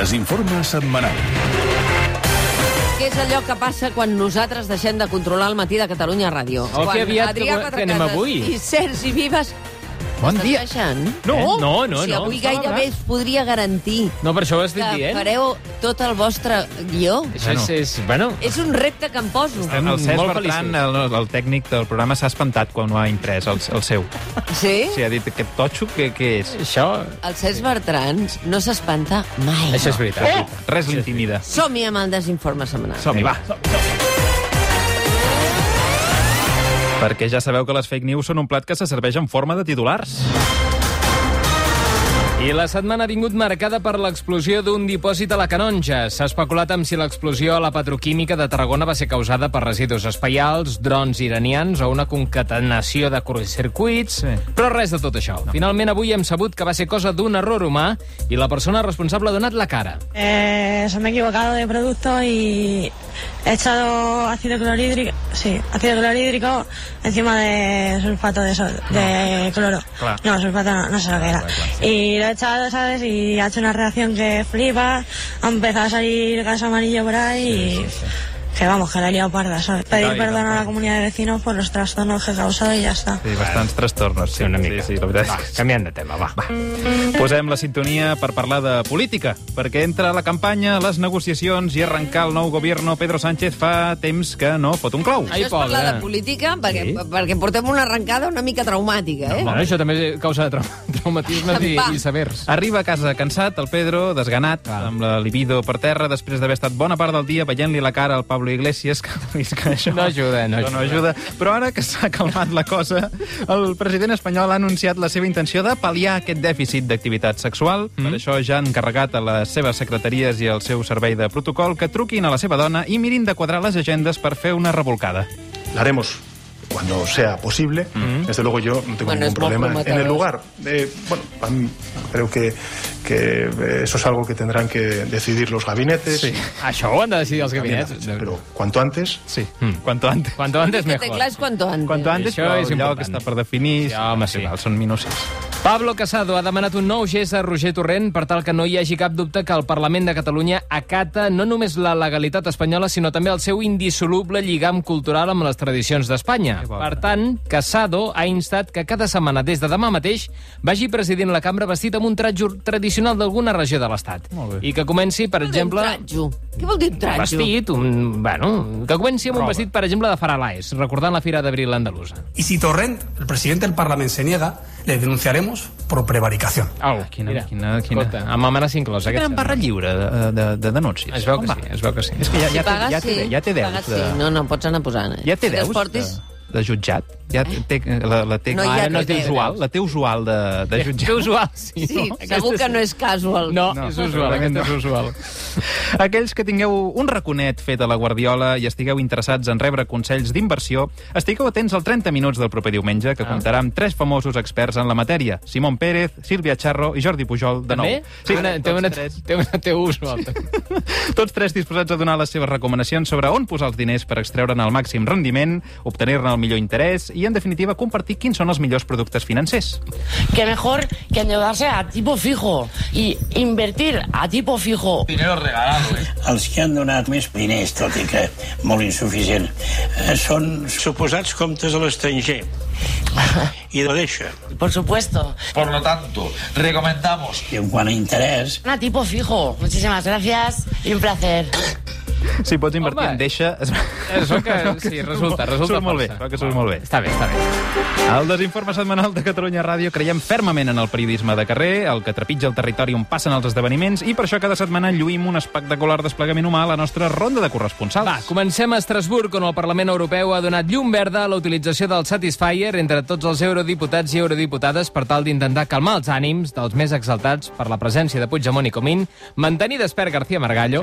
Desinforme setmanal. Què és allò que passa quan nosaltres deixem de controlar el matí de Catalunya Ràdio? Oh, quan que aviat Adrià que- que anem avui. I Sergi Vives Bon dia. Deixen? No, eh? no, no. si no. avui gairebé es podria garantir No, per això ho que estic dient. fareu tot el vostre guió. Això és, és, bueno, És un repte que em poso. Estem- El Cesc molt Bertran, el, el tècnic del programa, s'ha espantat quan ho ha imprès, el, el seu. Sí? Sí, ha dit, aquest totxo, què, què és? això, El Cesc Bertran no s'espanta mai. això és veritat. Res l'intimida. Som-hi amb el desinforme setmanal. Som-hi, va. Perquè ja sabeu que les fake news són un plat que se serveix en forma de titulars. I la setmana ha vingut marcada per l'explosió d'un dipòsit a la Canonja. S'ha especulat amb si l'explosió a la petroquímica de Tarragona va ser causada per residus espaials, drons iranians o una concatenació de curtcircuits, Sí. però res de tot això. No. Finalment, avui hem sabut que va ser cosa d'un error humà i la persona responsable ha donat la cara. Eh, se me he equivocado de producto y he echado ácido clorhídrico, sí, ácido clorhídrico encima de sulfato de, sol- de cloro. Claro. No, sulfato no, no sé lo que era. Y lo he echado, ¿sabes? Y ha hecho una reacción que flipa, ha empezado a salir gas amarillo por ahí y... Que vamos, que la he liado parda, ¿sabes? Pedir Ay, perdón a tampoco. la comunidad de vecinos por los trastornos que he causado y ya está. Sí, bastants trastornos. Sí, una mica. Sí, sí, la veritat. Va, canviant de tema, va. va. Posem la sintonia per parlar de política, perquè entre la campanya, les negociacions i arrencar el nou govern, Pedro Sánchez fa temps que no fot un clau. Ai, Això és parlar de política perquè, Sí. perquè portem una arrencada una mica traumàtica, eh? Bueno, això també causa de trau traumatismes i, i severs. Arriba a casa cansat, el Pedro, desganat, Clar. amb la libido per terra, després d'haver estat bona part del dia veient-li la cara al Pablo Iglesias, que, que això No ajuda, no això no ajuda. Però ara que s'ha calmat la cosa, el president espanyol ha anunciat la seva intenció de pal·liar aquest dèficit d'activitat sexual. Mm. Per això ja han encarregat a les seves secretaries i al seu servei de protocol que truquin a la seva dona i mirin de quadrar les agendes per fer una revolcada. la haremos cuando sea posible. Desde luego yo no tengo Bueno, ningún problema en el lugar. Eh, bueno, a mí creo que, que eh, eso es algo que tendrán que decidir los gabinetes. Sí. Això ho han de decidir els gabinets. Pero cuanto antes, Sí, mm. cuanto antes. Cuanto antes Que té mejor. clar és quanto antes. Cuanto antes, Això però és el lloc important. està per definir. Sí, home, sí. Són minúcies. Pablo Casado ha demanat un nou gest a Roger Torrent per tal que no hi hagi cap dubte que el Parlament de Catalunya acata no només la legalitat espanyola, sinó també el seu indissoluble lligam cultural amb les tradicions d'Espanya. Per tant, Casado ha instat que cada setmana, des de demà mateix, vagi presidint la cambra vestit amb un tratjo tradicional d'alguna regió de l'Estat. I que comenci, per exemple... Un tratjo. Què vol dir un tratjo? Vestit, un, bueno, que comenci amb un Roba. vestit, per exemple, de Faralaes, recordant la Fira d'Abril andalusa. Y si Torrent, el presidente del Parlamento, se niega, le denunciaremos por prevaricación. Au, Quina- mira, quina- quina- Escolta, amb amenaça inclosa. Tenen aquest barra senyor. lliure de, de, de denúncies. Es veu que Com sí, es veu que sí. És que ja, Si ja, té, pagues, ja, té, sí. ja té deus. Pagues, De, sí. No, no, pots anar posant. Eh? ja té Si deus portis... de, de jutjat. Ja té, la, la té, No, ja ara té no té usual, la té usual de, de jutjat. Que usual, sí. Sí, no? segur que no és casual. No, No, és usual, aquest no. és usual. Aquells que tingueu un raconet fet a la Guardiola i estigueu interessats en rebre consells d'inversió, estigueu atents al 30 minuts del proper diumenge, que Ah. comptarà amb tres famosos experts en la matèria. Simon Pérez, Sílvia Charro i Jordi Pujol, de També? nou. Sí, una, té, tots una, tres. té una té usual. Tots tres disposats a donar les seves recomanacions sobre on posar els diners per extreure'n el màxim rendiment, obtenir-ne el millor interès i, en definitiva, compartir quins són els millors productes financers. que mejor que endeudarse a tipo fijo y invertir a tipo fijo. Els que han donat més diners, tot i que molt insuficient, eh, són suposats comptes a l'estranger. I de deixa. Por supuesto. Por lo tanto, recomendamos I en quant a interès, A tipo fijo. Muchísimas gracias y un placer. Si pots invertir Home. en deixa... Es... Es veu que sí, resulta, resulta Surt molt bé, força. que surt molt bé. Està bé, està bé. Al desinforme setmanal de Catalunya Ràdio creiem fermament en el periodisme de carrer, el que trepitja el territori on passen els esdeveniments, i per això cada setmana lluïm un espectacular desplegament humà a la nostra ronda de corresponsals. Va, comencem a Estrasburg, on el Parlament Europeu ha donat llum verda a la utilització del Satisfyer entre tots els eurodiputats i eurodiputades per tal d'intentar calmar els ànims dels més exaltats per la presència de Puigdemont i Comín, mantenir despert García Margallo,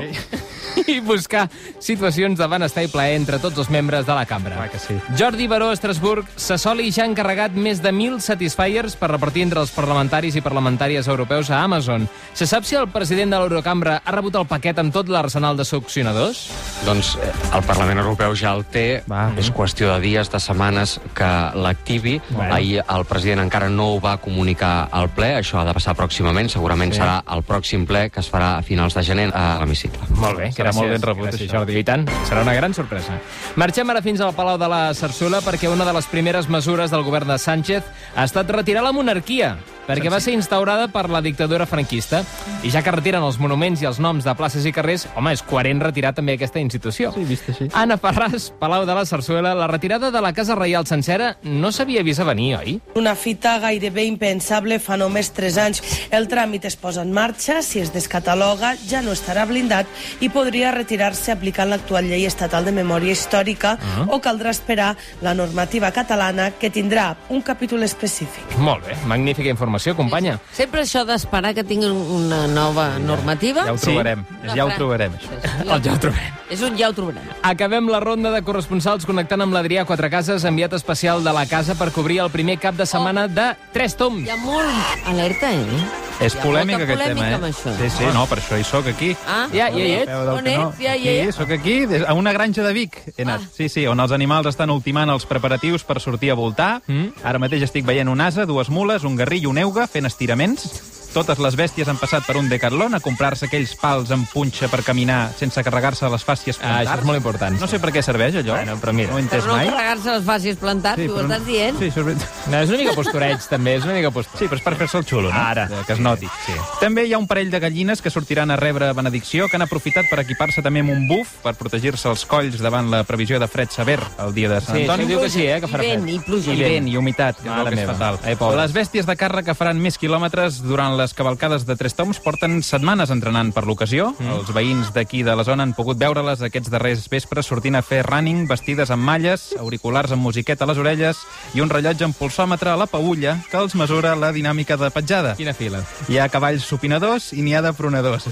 i buscar situacions de benestar i plaer entre tots els membres de la cambra. Clar que sí. Jordi Baró, Estrasburg, Sassoli ja ha encarregat més de 1.000 Satisfiers per repartir entre els parlamentaris i parlamentàries europeus a Amazon. Se sap si el president de l'Eurocambra ha rebut el paquet amb tot l'arsenal de succionadors? Doncs eh, el Parlament Europeu ja el té. Va. És qüestió de dies, de setmanes que l'activi. Bueno. Ahir el president encara no ho va comunicar al ple. Això ha de passar pròximament. Segurament Sí. serà el pròxim ple que es farà a finals de gener a l'hemicicle. Molt bé, Serà molt ben rebut, gràcies, això. Jordi. I tant, serà una gran sorpresa. Marxem ara fins al Palau de la Sarsuela perquè una de les primeres mesures del govern de Sánchez ha estat retirar la monarquia perquè va ser instaurada per la dictadura franquista. I ja que retiren els monuments i els noms de places i carrers, home, és coherent retirar també aquesta institució. Sí, vist així. Anna Ferràs, Palau de la Sarsuela, la retirada de la Casa Reial sencera no s'havia vist a venir, oi? Una fita gairebé impensable fa només 3 anys. El tràmit es posa en marxa, si es descataloga ja no estarà blindat i podria retirar-se aplicant l'actual llei estatal de memòria històrica Ah. o caldrà esperar la normativa catalana que tindrà un capítol específic. Molt bé, magnífica informació, companya. Sempre això d'esperar que tinguin una nova normativa... Ja ho Sí. trobarem. Una Ja ho trobarem, això. El ja ho trobem. És un ja ho trobarem. Acabem la ronda de corresponsals connectant amb l'Adrià Quatrecases, enviat especial de la casa per cobrir el primer cap de setmana de Tres Toms. Hi ha molt alerta, eh? És Hi ha polèmic molta aquest polèmica tema, amb eh? això. Sí, sí, no, per això hi sóc aquí. Ah, Ja, ja hi ets? Peu del On canó. ets? Ja hi Aquí, ets? sóc aquí, des- a una granja de Vic he anat. Ah. Sí, sí, on els animals estan ultimant els preparatius per sortir a voltar. Mm. Ara mateix estic veient un asa, dues mules, un garrí i un euga fent estiraments. Totes les bèsties han passat per un decathlon a comprar-se aquells pals amb punxa per caminar sense carregar-se les fàcies Ah, això plantars. és molt important. No sé per què serveix, allò. Bueno, però mira. No ho he Per entès no mai. carregar-se les fàcies plantats, sí, ho però- estàs dient? Sí, això és veritat. No, és una mica postureig, també, és una mica postureig. Sí, però és per fer-se el xulo, no? Ara. Que es noti. Sí. També hi ha un parell de gallines que sortiran a rebre benedicció, que han aprofitat per equipar-se també amb un buf per protegir-se els colls davant la previsió de fred sever el dia de Sant Sí, Antoni. això diu que sí, eh, que farà I vent, i pluja. I vent, i humitat, que és que fatal. Les bèsties de càrrega que faran més quilòmetres durant les cavalcades de Tres Toms porten setmanes entrenant per l'ocasió. Mm. Els veïns d'aquí de la zona han pogut veure-les aquests darrers vespres sortint a fer running vestides amb malles, auriculars amb musiqueta a les orelles i un rellotge amb pulsòmetre a la paulla que els mesura la dinàmica de petjada. Quina fila. Hi ha cavalls supinadors i n'hi ha de pronadors.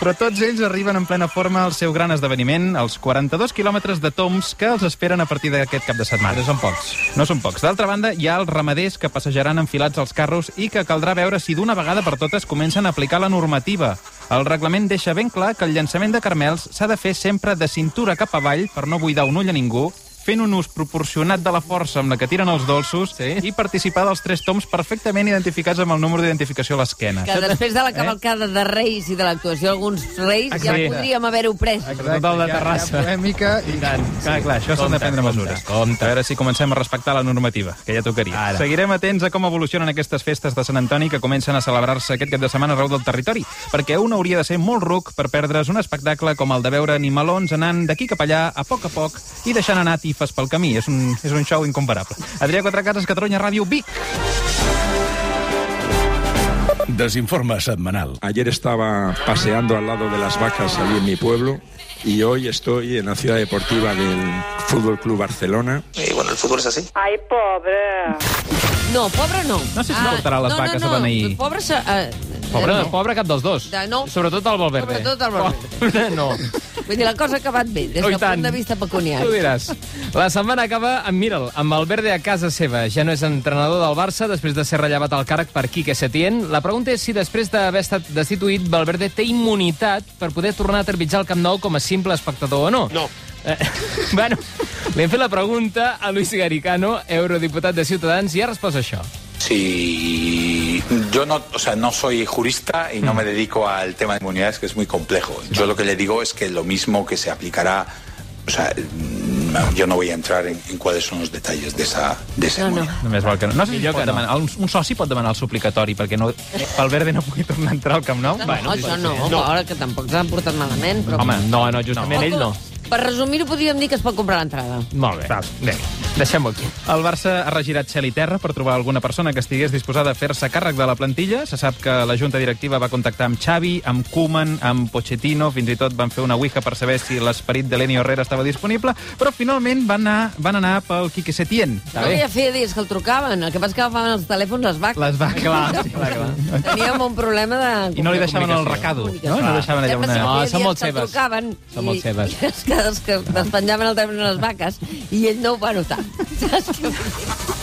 Però tots ells arriben en plena forma al seu gran esdeveniment, els 42 quilòmetres de toms que els esperen a partir d'aquest cap de setmana. Ara són pocs. No són pocs. D'altra banda, hi ha els ramaders que passejaran enfilats als carros i que caldrà veure si d'una vegada per totes comencen a aplicar la normativa. El reglament deixa ben clar que el llançament de carmels s'ha de fer sempre de cintura cap avall per no buidar un ull a ningú, fent un ús proporcionat de la força amb la que tiren els dolços Sí. i participar dels tres toms perfectament identificats amb el número d'identificació a l'esquena. Que després de la cavalcada de Reis i de l'actuació d'alguns Reis ja Exacte. podríem haver-ho pres. Exacte, tot el de hi ha- Terrassa. Hi ha polèmica i... tant, Clar, sí. clar, això s'han de prendre compte, mesures. compte. A veure si comencem a respectar la normativa, que ja tocaria. Ara. Seguirem atents a com evolucionen aquestes festes de Sant Antoni que comencen a celebrar-se aquest cap de setmana arreu del territori, perquè un hauria de ser molt ruc per perdre's un espectacle com el de veure animalons anant d'aquí cap allà a poc a poc i deixant anar tifes pel camí. És un, és un show incomparable. Adrià Quatrecases, Catalunya Ràdio, Vic. Desinforme setmanal. Ayer estaba paseando al lado de las vacas allí en mi pueblo y hoy estoy en la ciudad deportiva del Fútbol Club Barcelona. Y bueno, el fútbol es así. Ai, pobre. No, pobre no. No sé si portarà les no, vaques no, a no. beneir. Pobre, se- eh, Pobre, no. pobre cap dels dos. De- no. Sobretot el Valverde. Sobretot el Valverde. Pobre, no. Vull dir, la cosa ha acabat bé, des Oh, del punt de vista pecuniari. Tu diràs. La setmana acaba amb, mira'l, amb Valverde a casa seva. Ja no és entrenador del Barça després de ser rellevat al càrrec per Quique Setién. La pregunta és si després d'haver estat destituït, Valverde té immunitat per poder tornar a trepitjar el Camp Nou com a simple espectador o no. No. Eh, bueno, li hem fet la pregunta a Luis Garicano, eurodiputat de Ciutadans, i ha respost això. Sí, yo no, o sea, no soy jurista y no me dedico al tema de inmunidades, que es muy complejo. Yo lo que le digo es que lo mismo que se aplicará, o sea, mm, yo no voy a entrar en, en cuáles son los detalles de esa, de esa No, no. Només val que no. No sé si Millor pot que no. demanar, un, un soci pot demanar el suplicatori perquè no, Valverde no pugui tornar a entrar al Camp Nou? No, no, això no, no. Ara que tampoc s'han portat malament. Però... Home, no, no, justament ell no. Per resumir-ho, podríem dir que es pot comprar l'entrada. Molt bé. Bé. Deixem-ho aquí. El Barça ha regirat cel i terra per trobar alguna persona que estigués disposada a fer-se càrrec de la plantilla. Se sap que la junta directiva va contactar amb Xavi, amb Koeman, amb Pochettino, fins i tot van fer una ouija per saber si l'esperit de Lenny Herrera estava disponible, però finalment van anar, van anar pel Quique Setién. No, que ja feia dies que el trucaven. El que passa que agafaven els telèfons les vaques. Les vaques. Clar, sí, clar, clar. Teníem un problema de... I no li deixaven el recado, no? No deixaven allà una... No, són molt seves. Trucaven Són molt i- seves. I els que, despenjaven el telèfon a les vaques i ell no ho va notar. Saps què?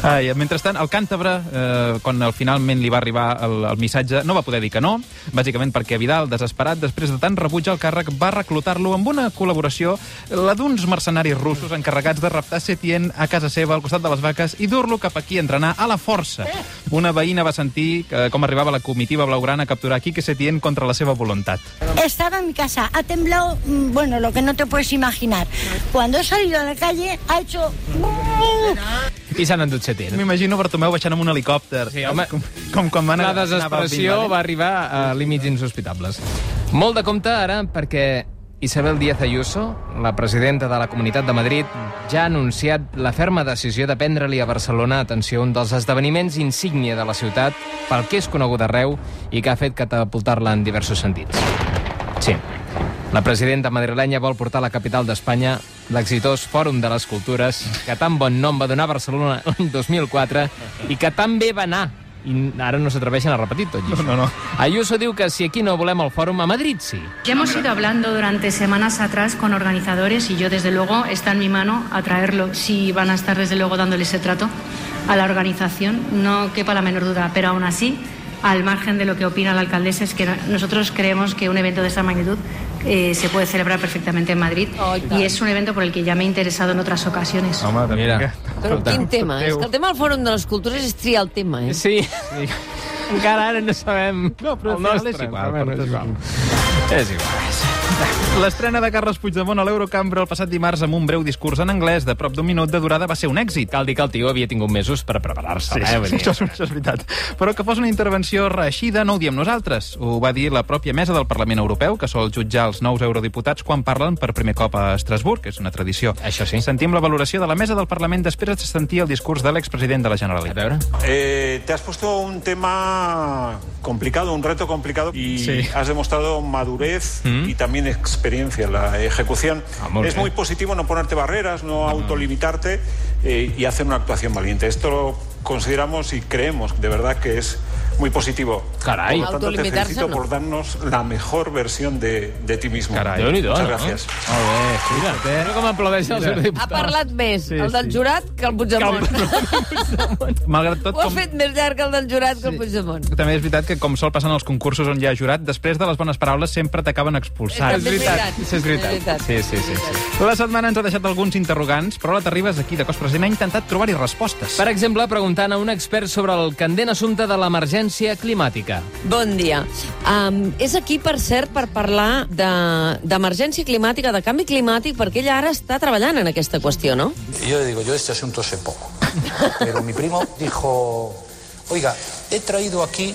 Ai, mentrestant, el càntabre, eh, quan al finalment li va arribar el, el missatge, no va poder dir que no, bàsicament perquè Vidal, desesperat, després de tant rebuig al càrrec, va reclutar-lo amb una col·laboració, la d'uns mercenaris russos encarregats de raptar Setien a casa seva al costat de les vaques i dur-lo cap aquí a entrenar a la força. Una veïna va sentir eh, com arribava la comitiva blaugrana a capturar Quique Setien contra la seva voluntat. Estaba en mi casa, ha temblado, mm, bueno, lo que no te puedes imaginar. Cuando he salido a la calle, ha hecho... I s'han endut Setién. M'imagino Bartomeu baixant amb un helicòpter. Sí, home, com, com quan van La desesperació va arribar a límits insospitables. Molt de compte ara perquè Isabel Díaz Ayuso, la presidenta de la Comunitat de Madrid, ja ha anunciat la ferma decisió de prendre-li a Barcelona atenció un dels esdeveniments insígnia de la ciutat pel que és conegut arreu i que ha fet catapultar-la en diversos sentits. Sí, la presidenta madrilenya vol portar a la capital d'Espanya l'exitós Fòrum de les Cultures, que tan bon nom va donar a Barcelona l'any 2004 i que tan bé va anar. I ara no s'atreveixen a repetir tot i això. No, no. Ayuso diu que si aquí no volem el fòrum, a Madrid sí. Ya hemos ido hablando durante semanas atrás con organizadores y yo desde luego está en mi mano atraerlo si van a estar desde luego dándole ese trato a la organización, no quepa la menor duda, pero aún así, al margen de lo que opina la alcaldesa, es que nosotros creemos que un evento de esta magnitud eh, se puede celebrar perfectamente en Madrid y es un evento por el que ya me he interesado en otras ocasiones. Home, Mira. Però quin tema? És que el tema del Fòrum de les Cultures és triar el tema, eh? Sí. Encara ara no sabem No, però el nostre. és igual, però bueno, per és igual. És igual. L'estrena de Carles Puigdemont a l'Eurocambra el passat dimarts amb un breu discurs en anglès de prop d'un minut de durada va ser un èxit. Cal dir que el tio havia tingut mesos per preparar-se. Sí, eh? sí, Vull sí, dir, això, és, això és veritat. Però que fos una intervenció reeixida no ho diem nosaltres. Ho va dir la pròpia mesa del Parlament Europeu, que sol jutjar els nous eurodiputats quan parlen per primer cop a Estrasburg, que és una tradició. Això sí. Sentim la valoració de la mesa del Parlament després de sentir el discurs de l'expresident de la Generalitat. A veure. Eh, te has puesto un tema complicado, un reto complicado y Sí. has demostrado madurez Mm. y también experiencia en la ejecución. Es muy positivo no ponerte barreras, no autolimitarte eh, y hacer una actuación valiente. Esto lo consideramos y creemos de verdad que es muy positivo. Caray. Por lo tanto, te felicito no. por darnos la mejor versión de, de ti mismo. Caray. Muchas no? gracias. Molt bé. Mira, mira com aplaudeixen els Ha parlat més Sí, el del sí. jurat que el Puigdemont. Malgrat tot, Ho ha com... fet més llarg el del jurat que el Puigdemont. També és veritat que, com sol passar en els concursos on hi ha jurat, després de les bones paraules sempre t'acaben expulsant. És veritat. Sí, és veritat. És veritat. Sí, sí, sí. sí. La setmana ens ha deixat alguns interrogants, però la Terribas aquí de Cos Present ha intentat trobar-hi respostes. Per exemple, preguntant a un expert sobre el candent assumpte de l'emergència climàtica. Bon dia. Um, és aquí, per cert, per parlar de- d'emergència climàtica, de canvi climàtic, perquè ella ara està treballant en aquesta qüestió, no? Yo le digo, yo de este asunto sé poco. Pero mi primo dijo, oiga, he traído aquí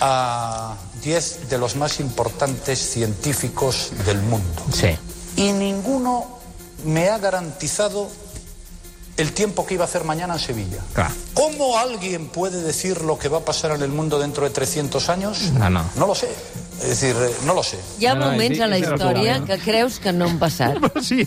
a 10 de los más importantes científicos del mundo. Sí. Y ninguno me ha garantizado el tiempo que iba a hacer mañana en Sevilla. Clar. ¿Cómo alguien puede decir lo que va a pasar en el mundo dentro de 300 años? No, no. No lo sé. Es decir, eh, no lo sé. Hi ha moments sí, a la sí, sí, història sí. que creus que no han passat. Sí,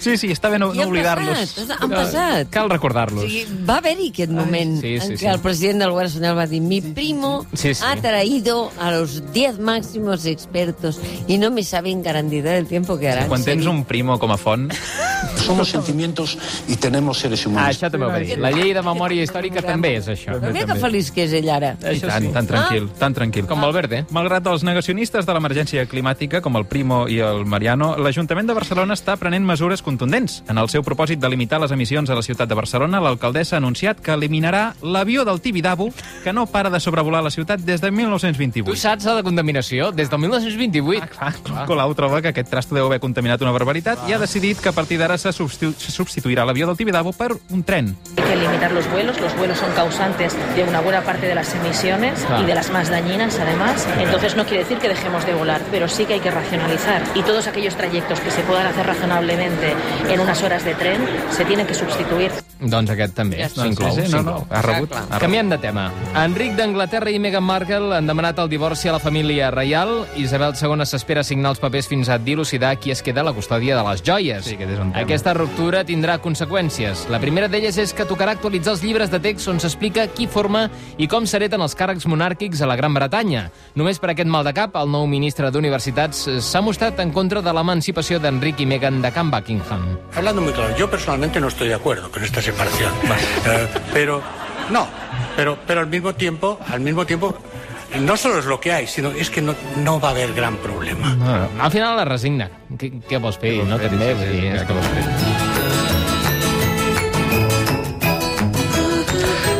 sí, sí, està bé no, no han oblidar-los. passat, han passat. Cal O recordar-los. sigui, va haver-hi aquest moment sí, sí, en sí. què el president del govern espanyol va dir mi primo Sí, sí. ha traído a los 10 máximos expertos y no me saben garantizar el tiempo que harán. Quan tens un primo com a font... Somos sentimientos y tenemos seres Ah, humanos. això també ho va dir. La llei de memòria històrica també és això. Però mira que feliç que és ell ara. I tant, tan tranquil, tan tranquil. Com Valverde. Malgrat els negacionistes de l'emergència climàtica, com el Primo i el Mariano, l'Ajuntament de Barcelona està prenent mesures contundents. En el seu propòsit de limitar les emissions a la ciutat de Barcelona, l'alcaldessa ha anunciat que eliminarà l'avió del Tibidabo, que no para de sobrevolar la ciutat des de Tu 1928. saps la de contaminació? Des del 1928. Ah, clar, Colau troba que aquest trasto deu haver contaminat una barbaritat i ha decidit que a partir d'ara se se substitu substituirà l'avió del Tibidabo per un tren. Hay que limitar los vuelos. Los vuelos son causantes de una buena parte de las emisiones Claro. y de las más dañinas, además. Entonces no quiere decir que dejemos de volar, pero sí que hay que racionalizar. Y todos aquellos trayectos que se puedan hacer razonablemente en unas horas de tren se tienen que sustituir. Doncs aquest també Ja està. s'inclou. Sí, sí, no, no, ha rebut, ha rebut. Canviem de tema. Enric d'Anglaterra i Meghan Markle han demanat el divorci a la família reial. Isabel II s'espera signar els papers fins a dilucidar qui es queda a la custòdia de les joies. Sí, aquest és un tema. Aquesta ruptura tindrà conseqüències. La primera d'elles és que tocarà actualitzar els llibres de text on s'explica qui forma i com s'hereten els càrrecs monàrquics a la Gran Bretanya. Només per aquest mal de cap, el nou ministre d'Universitats s'ha mostrat en contra de l'emancipació d'Enric i Meghan de Can Buckingham. Hablando muy claro, yo personalmente no estoy de acuerdo con esta separación. Eh, pero no, pero pero al mismo tiempo, al mismo tiempo no solo es lo que hay, sino es que no, no va a haber gran problema. No, no. Al final la resigna. Què, què vols fer? No, també, vull dir, és que vols fer.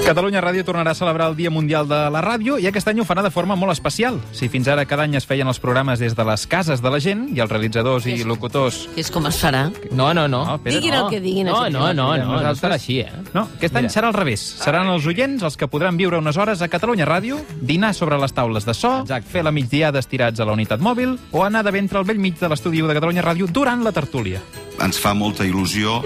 Catalunya Ràdio tornarà a celebrar el Dia Mundial de la Ràdio i aquest any ho farà de forma molt especial. Si fins ara cada any es feien els programes des de les cases de la gent i els realitzadors i locutors... És com es farà. No, no, no. espera't, Diguin el que diguin. No, no, no, no, no Nosaltres- serà així, eh? No, aquest any Mira. serà al revés. Seran els oients els que podran viure unes hores a Catalunya Ràdio, dinar sobre les taules de so, fer la migdiada estirats a la unitat mòbil o anar de ventre al vell mig de l'estudi de Catalunya Ràdio durant la tertúlia. ens fa molta il·lusió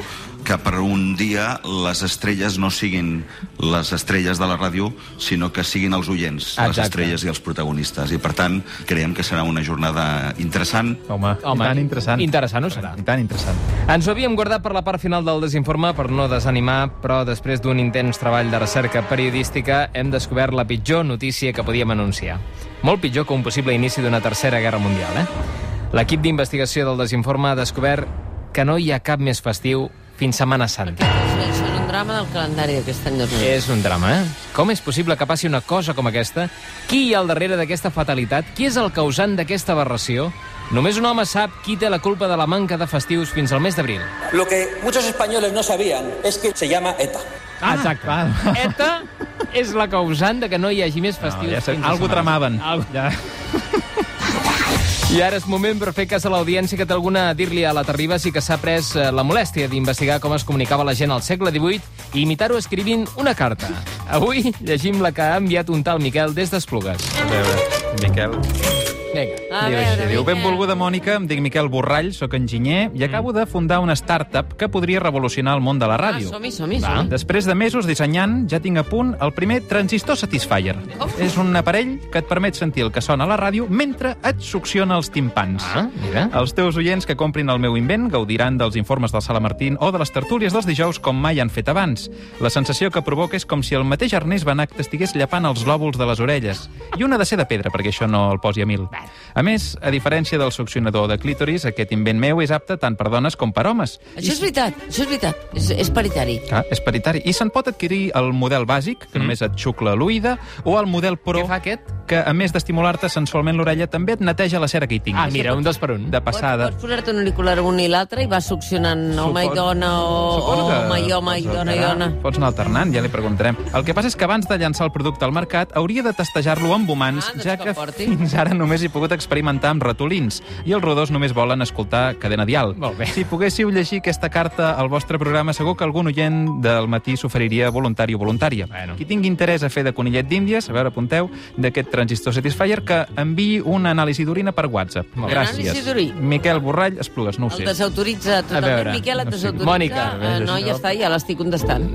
que per un dia les estrelles no siguin les estrelles de la ràdio, sinó que siguin els oients, les Exacte. estrelles i els protagonistes. I, per tant, creiem que serà una jornada interessant. Home, Home, i tant interessant. Interessant ho serà. I tant interessant. Ens ho havíem guardat per la part final del desinforme per no desanimar, però després d'un intens treball de recerca periodística hem descobert la pitjor notícia que podíem anunciar. Molt pitjor que un possible inici d'una tercera guerra mundial, eh? L'equip d'investigació del desinforme ha descobert que no hi ha cap més festiu fins Setmana Santa. Això és un drama del calendari d'aquest any 2000. És un drama, eh? Com és possible que passi una cosa com aquesta? Qui hi ha al darrere d'aquesta fatalitat? Qui és el causant d'aquesta aberració? Només un home sap qui té la culpa de la manca de festius fins al mes d'abril. Lo que muchos españoles no sabían es que se llama ETA. Ah, Exacte. ETA és la causant de que no hi hagi més festius. ja sé, algú tramaven. Algo. Ja. I ara és moment per fer cas a l'audiència que té alguna a dir-li a la Terribas i que s'ha pres eh, la molèstia d'investigar com es comunicava la gent al segle XVIII i imitar-ho escrivint una carta. Avui llegim la que ha enviat un tal Miquel des d'Esplugues. A veure, Miquel... Vinga. A Diu veure, així, diu, Miquel. benvolguda Mònica, em dic Miquel Borrall, sóc enginyer i acabo de fundar una startup que podria revolucionar el món de la Ah, ràdio. som-hi, som-hi, Va. som-hi. Després de mesos dissenyant, ja tinc a punt el primer transistor Satisfyer. És un aparell que et permet sentir el que sona a la ràdio mentre et succiona els timpans. Ah, mira. Els teus oients que comprin el meu invent gaudiran dels informes del Sala Martín o de les tertúlies dels dijous com mai han fet abans. La sensació que provoca és com si el mateix Ernest Benac t'estigués llepant els lòbuls de les orelles. I una de ser de pedra, perquè això no el posi a mil. A més, a diferència del succionador de clítoris, aquest invent meu és apte tant per dones com per homes. Això és veritat, això és veritat. És, és paritari. Ah, és paritari. I se'n pot adquirir el model bàsic, que mm. només et xucla l'oïda, o el model pro, Què fa aquest? Que a més d'estimular-te sensualment l'orella, també et neteja la cera que hi tinguis. Ah, mira, un dos per un. De passada. Pots posar-te un auricular un i l'altre i vas succionant home i dona o, o que home i home i pots dona i alternar. dona. Pots anar alternant, ja li preguntarem. El que passa és que abans de llançar el producte al mercat hauria de testejar-lo amb humans, Ah, doncs ja que que fins ara només he pogut experimentar amb ratolins i els rodors només volen escoltar cadena dial. Molt bé. Si poguéssiu llegir aquesta carta al vostre programa, segur que algun oient del matí s'oferiria voluntari o voluntària. Bueno. Qui tingui interès a fer de conillet d'Índies, a veure, apunteu, d'aquest transistor Satisfyer, que enviï una anàlisi d'orina per WhatsApp. Molt. Gràcies. Miquel Borrall, Esplugues, no ho El sé. desautoritza totalment. veure, Miquel, et no sé. desautoritza. Mònica, Eh, no, ja està, ja l'estic contestant.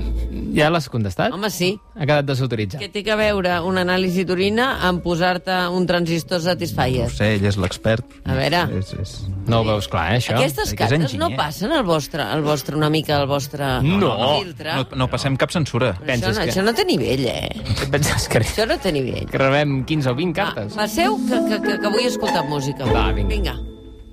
Ja l'has contestat? Home, sí. Ha quedat desautoritzat. Què té que veure una anàlisi d'orina amb posar-te un transistor No Satisfyer? ho sé, ell és l'expert. A veure. És, és... No ho veus clar, eh, això? Aquestes és cartes no passen al vostre, al vostre una mica al vostre No. filtre? No, no passem cap censura. Això, no, que- això no té nivell, eh? Penses que, Això no té nivell. que rebem 15 o 20 cartes? Passeu, que, que, que, que vull escoltar música. Va, vinga. vinga.